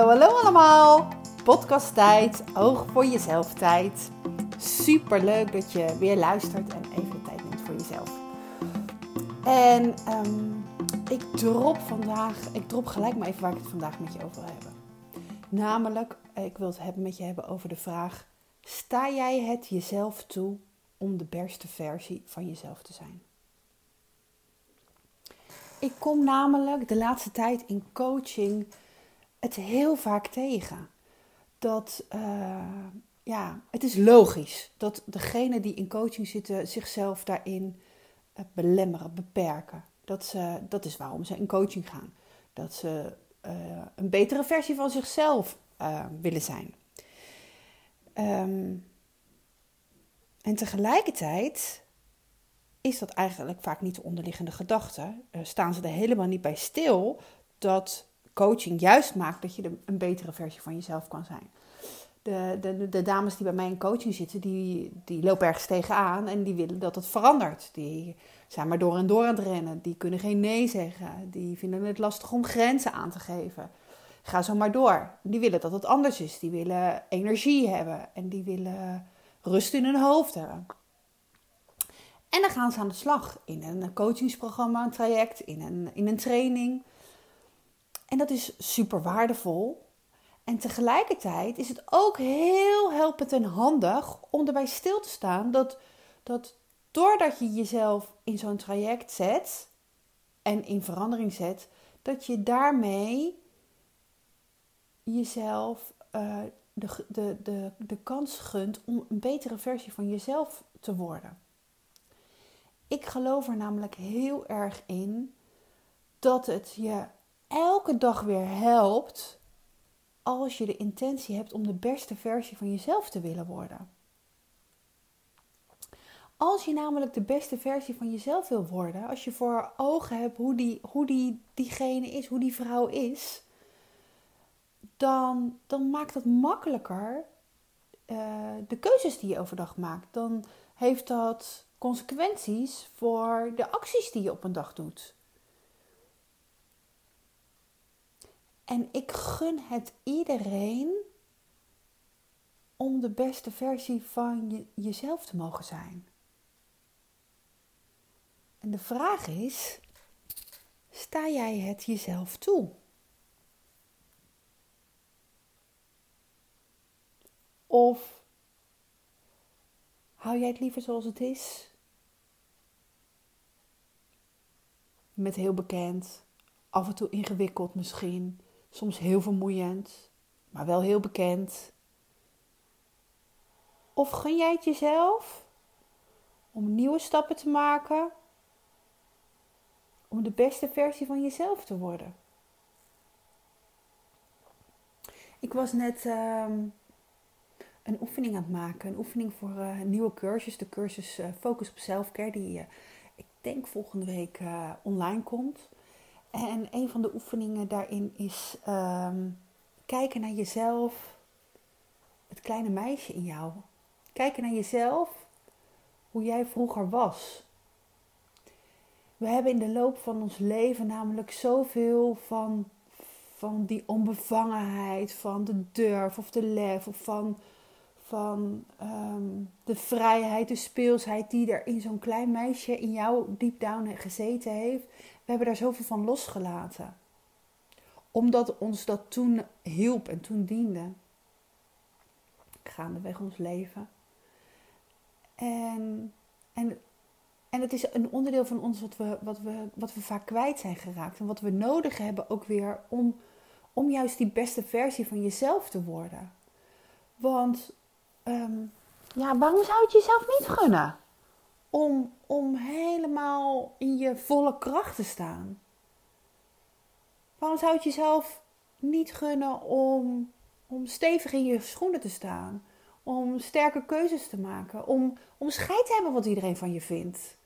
Hallo, allemaal. Podcast tijd, oog voor jezelf tijd. Super leuk dat je weer luistert en even tijd neemt voor jezelf. En ehm, ik drop vandaag, ik drop gelijk maar even waar ik het vandaag met je over wil hebben. Namelijk, ik wil het hebben met je hebben over de vraag: sta jij het jezelf toe om de beste versie van jezelf te zijn? Ik kom namelijk de laatste tijd in coaching het heel vaak tegen. Dat, uh, ja, het is logisch dat degenen die in coaching zitten zichzelf daarin uh, belemmeren, beperken. Dat, ze, dat is waarom ze in coaching gaan. Dat ze uh, een betere versie van zichzelf willen zijn. Um, en tegelijkertijd is dat eigenlijk vaak niet de onderliggende gedachte. staan ze er helemaal niet bij stil dat coaching juist maakt dat je een betere versie van jezelf kan zijn. De, de, de dames die bij mij in coaching zitten, die, die lopen ergens tegenaan en die willen dat het verandert. Die zijn maar door en door aan het rennen. Die kunnen geen nee zeggen. Die vinden het lastig om grenzen aan te geven. Ga zo maar door. Die willen dat het anders is. Die willen energie hebben en die willen rust in hun hoofd hebben. En dan gaan ze aan de slag in een coachingsprogramma, een traject, in een, in een training. En dat is super waardevol. En tegelijkertijd is het ook heel helpend en handig om erbij stil te staan dat, dat doordat je jezelf in zo'n traject zet en in verandering zet, dat je daarmee jezelf uh, de, de, de, de kans gunt om een betere versie van jezelf te worden. Ik geloof er namelijk heel erg in dat het je elke dag weer helpt als je de intentie hebt om de beste versie van jezelf te willen worden. Als je namelijk de beste versie van jezelf wil worden, als je voor ogen hebt hoe, die, hoe die, diegene is, hoe die vrouw is, dan, dan maakt dat makkelijker uh, de keuzes die je overdag maakt. Dan heeft dat consequenties voor de acties die je op een dag doet. En ik gun het iedereen om de beste versie van je, jezelf te mogen zijn. En de vraag is: sta jij het jezelf toe? Of hou jij het liever zoals het is? Met heel bekend, af en toe ingewikkeld misschien Soms heel vermoeiend, maar wel heel bekend. Of gun jij het jezelf om nieuwe stappen te maken om de beste versie van jezelf te worden? Ik was net ehm, een oefening aan het maken, een oefening voor een nieuwe cursus, de cursus uh, Focus op Selfcare, die uh, ik denk volgende week online komt. En een van de oefeningen daarin is ehm, kijken naar jezelf, het kleine meisje in jou. Kijken naar jezelf, hoe jij vroeger was. We hebben in de loop van ons leven namelijk zoveel van, van die onbevangenheid, van de durf of de lef of van, van ehm, de vrijheid, de speelsheid die er in zo'n klein meisje in jou deep down gezeten heeft. We hebben daar zoveel van losgelaten. Omdat ons dat toen hielp en toen diende. Gaandeweg ons leven. En, en, en het is een onderdeel van ons wat we, wat, we, wat we vaak kwijt zijn geraakt. En wat we nodig hebben ook weer om, om juist die beste versie van jezelf te worden. Want ehm, ja, waarom zou het jezelf niet gunnen? om, om helemaal in je volle kracht te staan? Waarom zou het jezelf niet gunnen om, om stevig in je schoenen te staan? Om sterke keuzes te maken? Om, om scheid te hebben wat iedereen van je vindt?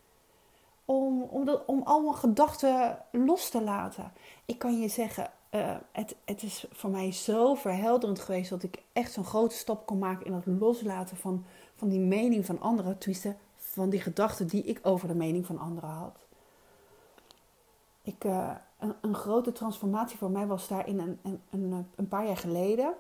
Om, om, dat, om allemaal gedachten los te laten. Ik kan je zeggen, uh, het, het is voor mij zo verhelderend geweest dat ik echt zo'n grote stap kon maken in het loslaten van, van die mening van anderen. Tenminste, van die gedachten die ik over de mening van anderen had. ik, uh, een, een, grote transformatie voor mij was daarin een, een, een, een paar jaar geleden.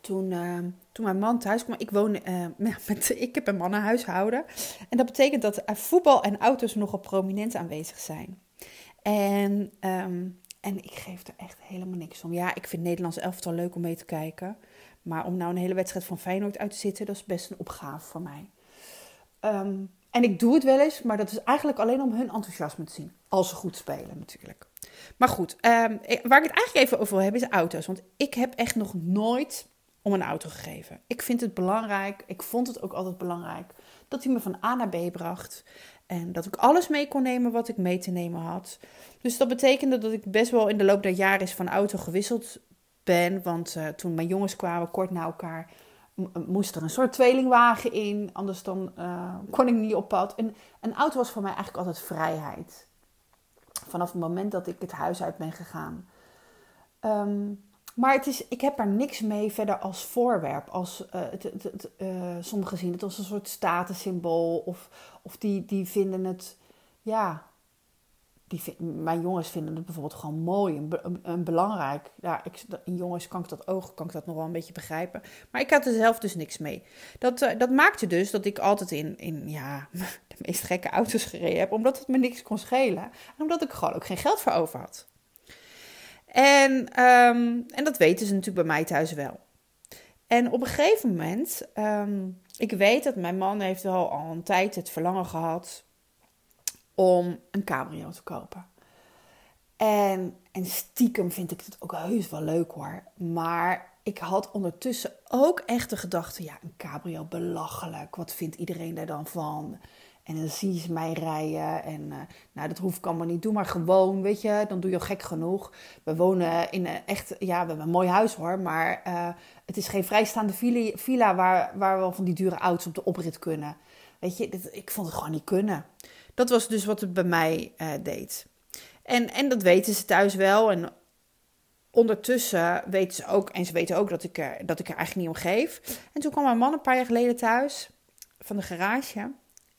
Toen, uh, toen mijn man thuis kwam. Ik, woon, uh, met, ik heb een mannenhuishouden. En dat betekent dat voetbal en auto's nogal prominent aanwezig zijn. En, um, en ik geef er echt helemaal niks om. Ja, ik vind Nederlands elftal leuk om mee te kijken. Maar om nou een hele wedstrijd van Feyenoord uit te zitten, dat is best een opgave voor mij. Um, en ik doe het wel eens, maar dat is eigenlijk alleen om hun enthousiasme te zien. Als ze goed spelen natuurlijk. Maar goed, um, waar ik het eigenlijk even over wil hebben is auto's. Want ik heb echt nog nooit om een auto gegeven. Ik vind het belangrijk, ik vond het ook altijd belangrijk, dat hij me van A naar B bracht. En dat ik alles mee kon nemen wat ik mee te nemen had. Dus dat betekende dat ik best wel in de loop der jaren van auto gewisseld ben. Want uh, toen mijn jongens kwamen kort na elkaar, moest er een soort tweelingwagen in. Anders dan uh, kon ik niet op pad. En een auto was voor mij eigenlijk altijd vrijheid. Vanaf het moment dat ik het huis uit ben gegaan. Um, maar het is, ik heb daar niks mee verder als voorwerp. Als, uh, het, het, uh, sommigen zien het als een soort statussymbool. Of, of die, die vinden het, ja, die mijn jongens vinden het bijvoorbeeld gewoon mooi en, belangrijk. Ja, ik, in jongens kan ik dat oog, kan ik dat nog wel een beetje begrijpen. Maar ik had er zelf dus niks mee. Dat, uh, dat maakte dus dat ik altijd in, in ja, de meest gekke auto's gereden heb. Omdat het me niks kon schelen. En omdat ik gewoon ook geen geld voor over had. En, um, en dat weten ze natuurlijk bij mij thuis wel. En op een gegeven moment, um, ik weet dat mijn man heeft al een tijd het verlangen gehad om een cabrio te kopen. En, en stiekem vind ik het ook heus wel leuk hoor. Maar ik had ondertussen ook echt de gedachte: ja, een cabrio belachelijk. Wat vindt iedereen daar dan van? En dan zie je ze mij rijden. En uh, nou, dat hoef ik allemaal niet. Doe maar gewoon, weet je. Dan doe je gek genoeg. We wonen in een echt... Ja, we hebben een mooi huis hoor. Maar uh, het is geen vrijstaande villa, waar, waar we van die dure auto's op de oprit kunnen. Weet je, ik vond het gewoon niet kunnen. Dat was dus wat het bij mij uh, deed. En, en dat weten ze thuis wel. En ondertussen weten ze ook... En ze weten ook dat ik, er, dat ik er eigenlijk niet om geef. En toen kwam mijn man een paar jaar geleden thuis van de garage...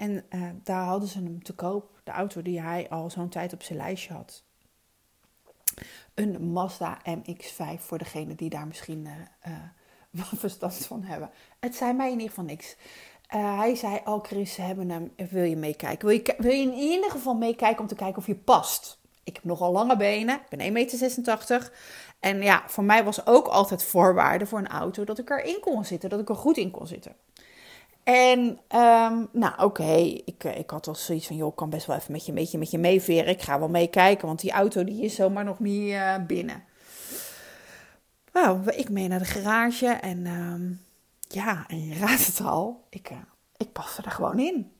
En uh, daar hadden ze hem te koop, de auto die hij al zo'n tijd op zijn lijstje had. Een Mazda MX-5 voor degene die daar misschien uh, uh, verstand van hebben. Het zei mij in ieder geval niks. hij zei, oh Chris, ze hebben hem, wil je meekijken? Wil je, wil je in ieder geval meekijken om te kijken of je past? Ik heb nogal lange benen, ik ben 1,86 meter. En ja, voor mij was ook altijd voorwaarde voor een auto dat ik erin kon zitten, dat ik er goed in kon zitten. En um, nou oké, ik, ik had al zoiets van, joh, ik kan best wel even met je, een beetje met je meeveren. Ik ga wel meekijken, want die auto die is zomaar nog niet uh, binnen. Nou, ik mee naar de garage en um, ja, en je raadt het al, ik, uh, ik paste er gewoon in.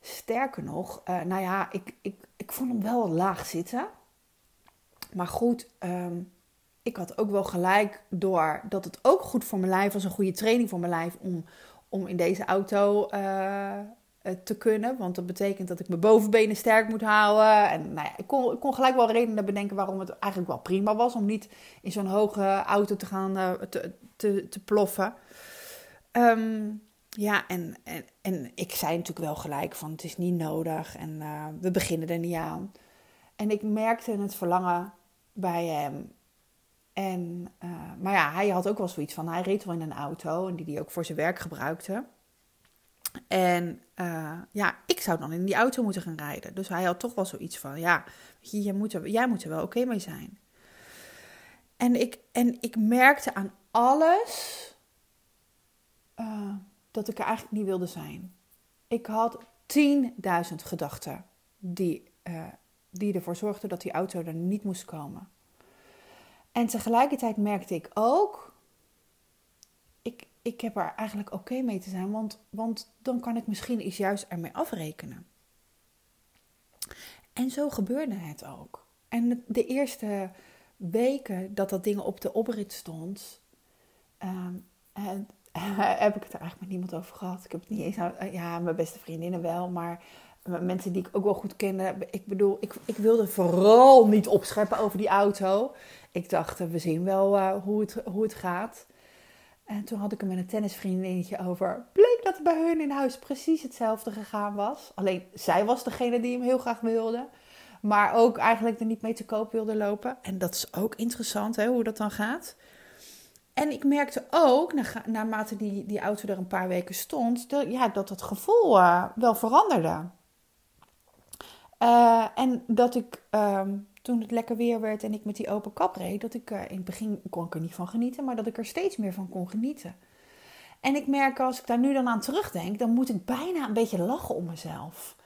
Sterker nog, nou ja, ik, ik, ik vond hem wel laag zitten. Maar goed, um, ik had ook wel gelijk door dat het ook goed voor mijn lijf was, een goede training voor mijn lijf om om in deze auto uh, te kunnen. Want dat betekent dat ik mijn bovenbenen sterk moet houden. En nou ja, ik, kon, gelijk wel redenen bedenken waarom het eigenlijk wel prima was om niet in zo'n hoge auto te gaan uh, te, te, ploffen. Um, ja, en, en, en ik zei natuurlijk wel gelijk van het is niet nodig en we beginnen er niet aan. En ik merkte het verlangen bij hem en, uh, maar ja, hij had ook wel zoiets van, hij reed wel in een auto en die hij ook voor zijn werk gebruikte. En uh, ja, ik zou dan in die auto moeten gaan rijden. Dus hij had toch wel zoiets van, ja, je, moet er, jij moet er wel oké mee zijn. En ik, en ik merkte aan alles uh, dat ik er eigenlijk niet wilde zijn. Ik had 10.000 gedachten die, die ervoor zorgden dat die auto er niet moest komen. En tegelijkertijd merkte ik ook, ik, ik heb er eigenlijk oké mee te zijn, want, want dan kan ik misschien iets juist ermee afrekenen. En zo gebeurde het ook. En de eerste weken dat dat ding op de oprit stond, uh, heb ik het er eigenlijk met niemand over gehad. Ik heb het niet eens, ja, mijn beste vriendinnen wel, maar mensen die ik ook wel goed kende. Ik bedoel, ik, ik wilde vooral niet opscheppen over die auto. Ik dacht, we zien wel uh, hoe, het, hoe het gaat. En toen had ik er met een tennisvriendinnetje over. Bleek dat bij hun in huis precies hetzelfde gegaan was. Alleen zij was degene die hem heel graag wilde. maar ook eigenlijk er niet mee te koop wilde lopen. En dat is ook interessant hè, hoe dat dan gaat. En ik merkte ook, naarmate die, die auto er een paar weken stond, dat, ja, dat het gevoel uh, wel veranderde. Uh, en dat ik, ehm, toen het lekker weer werd en ik met die open kap reed, dat ik uh, in het begin kon ik er niet van genieten, maar dat ik er steeds meer van kon genieten. En ik merk als ik daar nu dan aan terugdenk, dan moet ik bijna een beetje lachen om mezelf.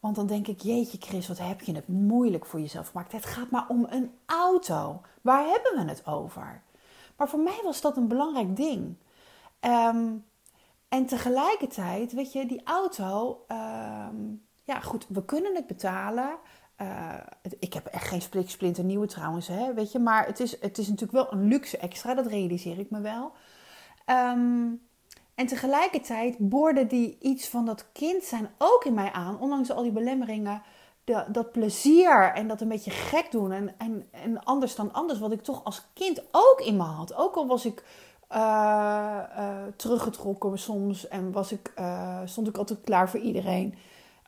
Want dan denk ik, jeetje Chris, wat heb je het moeilijk voor jezelf gemaakt. Het gaat maar om een auto. Waar hebben we het over? Maar voor mij was dat een belangrijk ding. Um, en tegelijkertijd, weet je, die auto, um, ja goed, we kunnen het betalen. Uh, ik heb echt geen splinter nieuwe trouwens, hè, weet je. Maar het is, het is natuurlijk wel een luxe extra, dat realiseer ik me wel. Um, en tegelijkertijd boorde die iets van dat kind zijn ook in mij aan, ondanks al die belemmeringen. Dat plezier en dat een beetje gek doen en, en, en anders dan anders, wat ik toch als kind ook in me had. Ook al was ik uh, uh, teruggetrokken soms en was ik, stond ik altijd klaar voor iedereen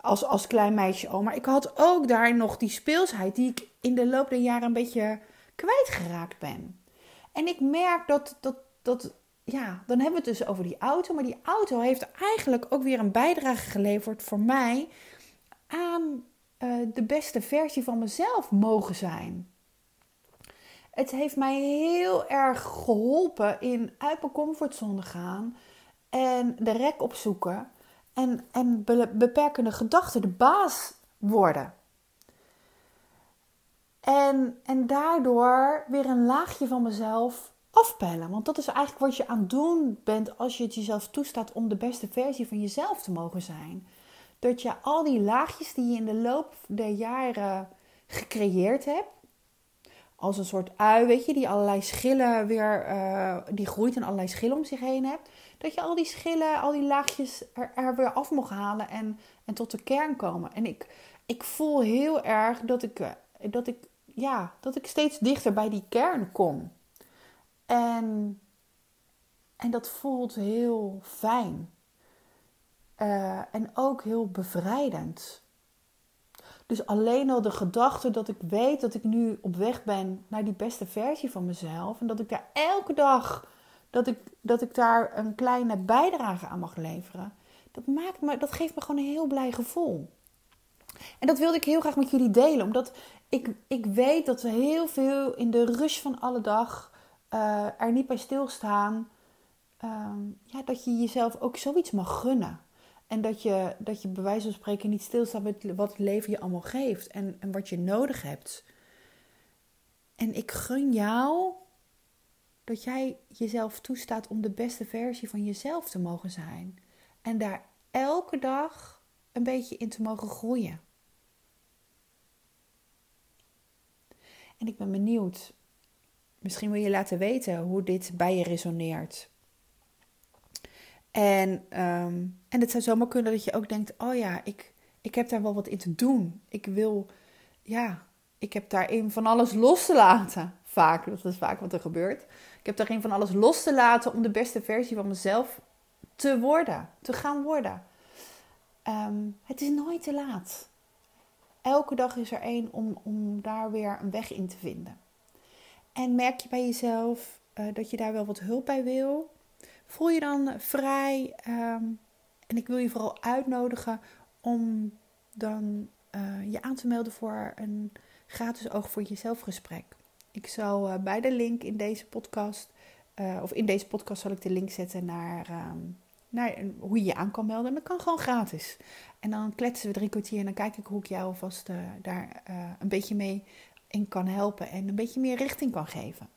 als, als klein meisje al. Maar ik had ook daar nog die speelsheid die ik in de loop der jaren een beetje kwijtgeraakt ben. En ik merk dat, dat, dat ja, dan hebben we het dus over die auto. Maar die auto heeft eigenlijk ook weer een bijdrage geleverd voor mij aan uh, de beste versie van mezelf mogen zijn. Het heeft mij heel erg geholpen in uit mijn comfortzone gaan en de rek opzoeken en, en beperkende gedachten de baas worden. En, en daardoor weer een laagje van mezelf afpellen. Want dat is eigenlijk wat je aan het doen bent als je het jezelf toestaat om de beste versie van jezelf te mogen zijn. Dat je al die laagjes die je in de loop der jaren gecreëerd hebt, als een soort ui, weet je, die allerlei schillen weer, uh, die groeit en allerlei schillen om zich heen hebt. Dat je al die schillen, al die laagjes er, er, weer af mag halen en, en tot de kern komen. En ik, ik voel heel erg dat ik, eh, dat, ik, ja, dat ik steeds dichter bij die kern kom. En, en dat voelt heel fijn. Uh, en ook heel bevrijdend. Dus alleen al de gedachte dat ik weet dat ik nu op weg ben naar die beste versie van mezelf. En dat ik daar elke dag, dat ik, dat ik daar een kleine bijdrage aan mag leveren. Dat, maakt me, dat geeft me gewoon een heel blij gevoel. En dat wilde ik heel graag met jullie delen. Omdat ik, ik weet dat we heel veel in de rush van alle dag uh, er niet bij stilstaan. Um, ja, dat je jezelf ook zoiets mag gunnen. En dat je, dat je bij wijze van spreken niet stilstaat met wat het leven je allemaal geeft en, en wat je nodig hebt. En ik gun jou dat jij jezelf toestaat om de beste versie van jezelf te mogen zijn. En daar elke dag een beetje in te mogen groeien. En ik ben benieuwd Misschien wil je laten weten hoe dit bij je resoneert. En, um, en het zou zomaar kunnen dat je ook denkt: oh ja, ik, ik heb daar wel wat in te doen. Ik wil, ja, ik heb daarin van alles los te laten. Vaak, dat is vaak wat er gebeurt. Ik heb daarin van alles los te laten om de beste versie van mezelf te worden, te gaan worden. Um, het is nooit te laat. Elke dag is er één om, om daar weer een weg in te vinden. En merk je bij jezelf uh, dat je daar wel wat hulp bij wil? Voel je dan vrij. Um, en ik wil je vooral uitnodigen om dan uh, je aan te melden voor een gratis oog voor jezelf gesprek. Ik zal uh, bij de link in deze podcast, of in deze podcast zal ik de link zetten naar, um, naar hoe je je aan kan melden. En dat kan gewoon gratis. En dan kletsen we drie kwartier en dan kijk ik hoe ik jou alvast daar een beetje mee in kan helpen en een beetje meer richting kan geven.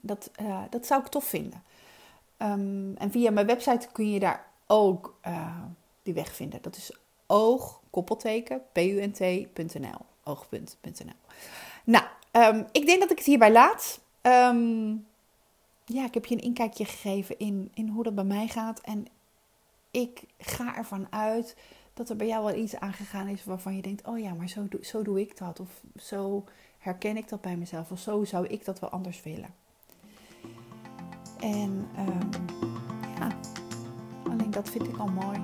Dat, dat zou ik tof vinden. Um, en via mijn website kun je daar ook die weg vinden. Dat is oog, koppelteken, punt.nl. Oogpunt.nl. Nou, um, ik denk dat ik het hierbij laat. Um, ja, ik heb je een inkijkje gegeven in, in hoe dat bij mij gaat. En ik ga ervan uit dat er bij jou wel iets aangegaan is waarvan je denkt: oh ja, maar zo, zo doe ik dat. Of zo herken ik dat bij mezelf. Of zo zou ik dat wel anders willen. En um, ja, alleen dat vind ik al mooi.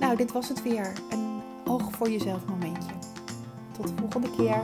Nou, dit was het weer. Een oog voor jezelf momentje. Tot de volgende keer.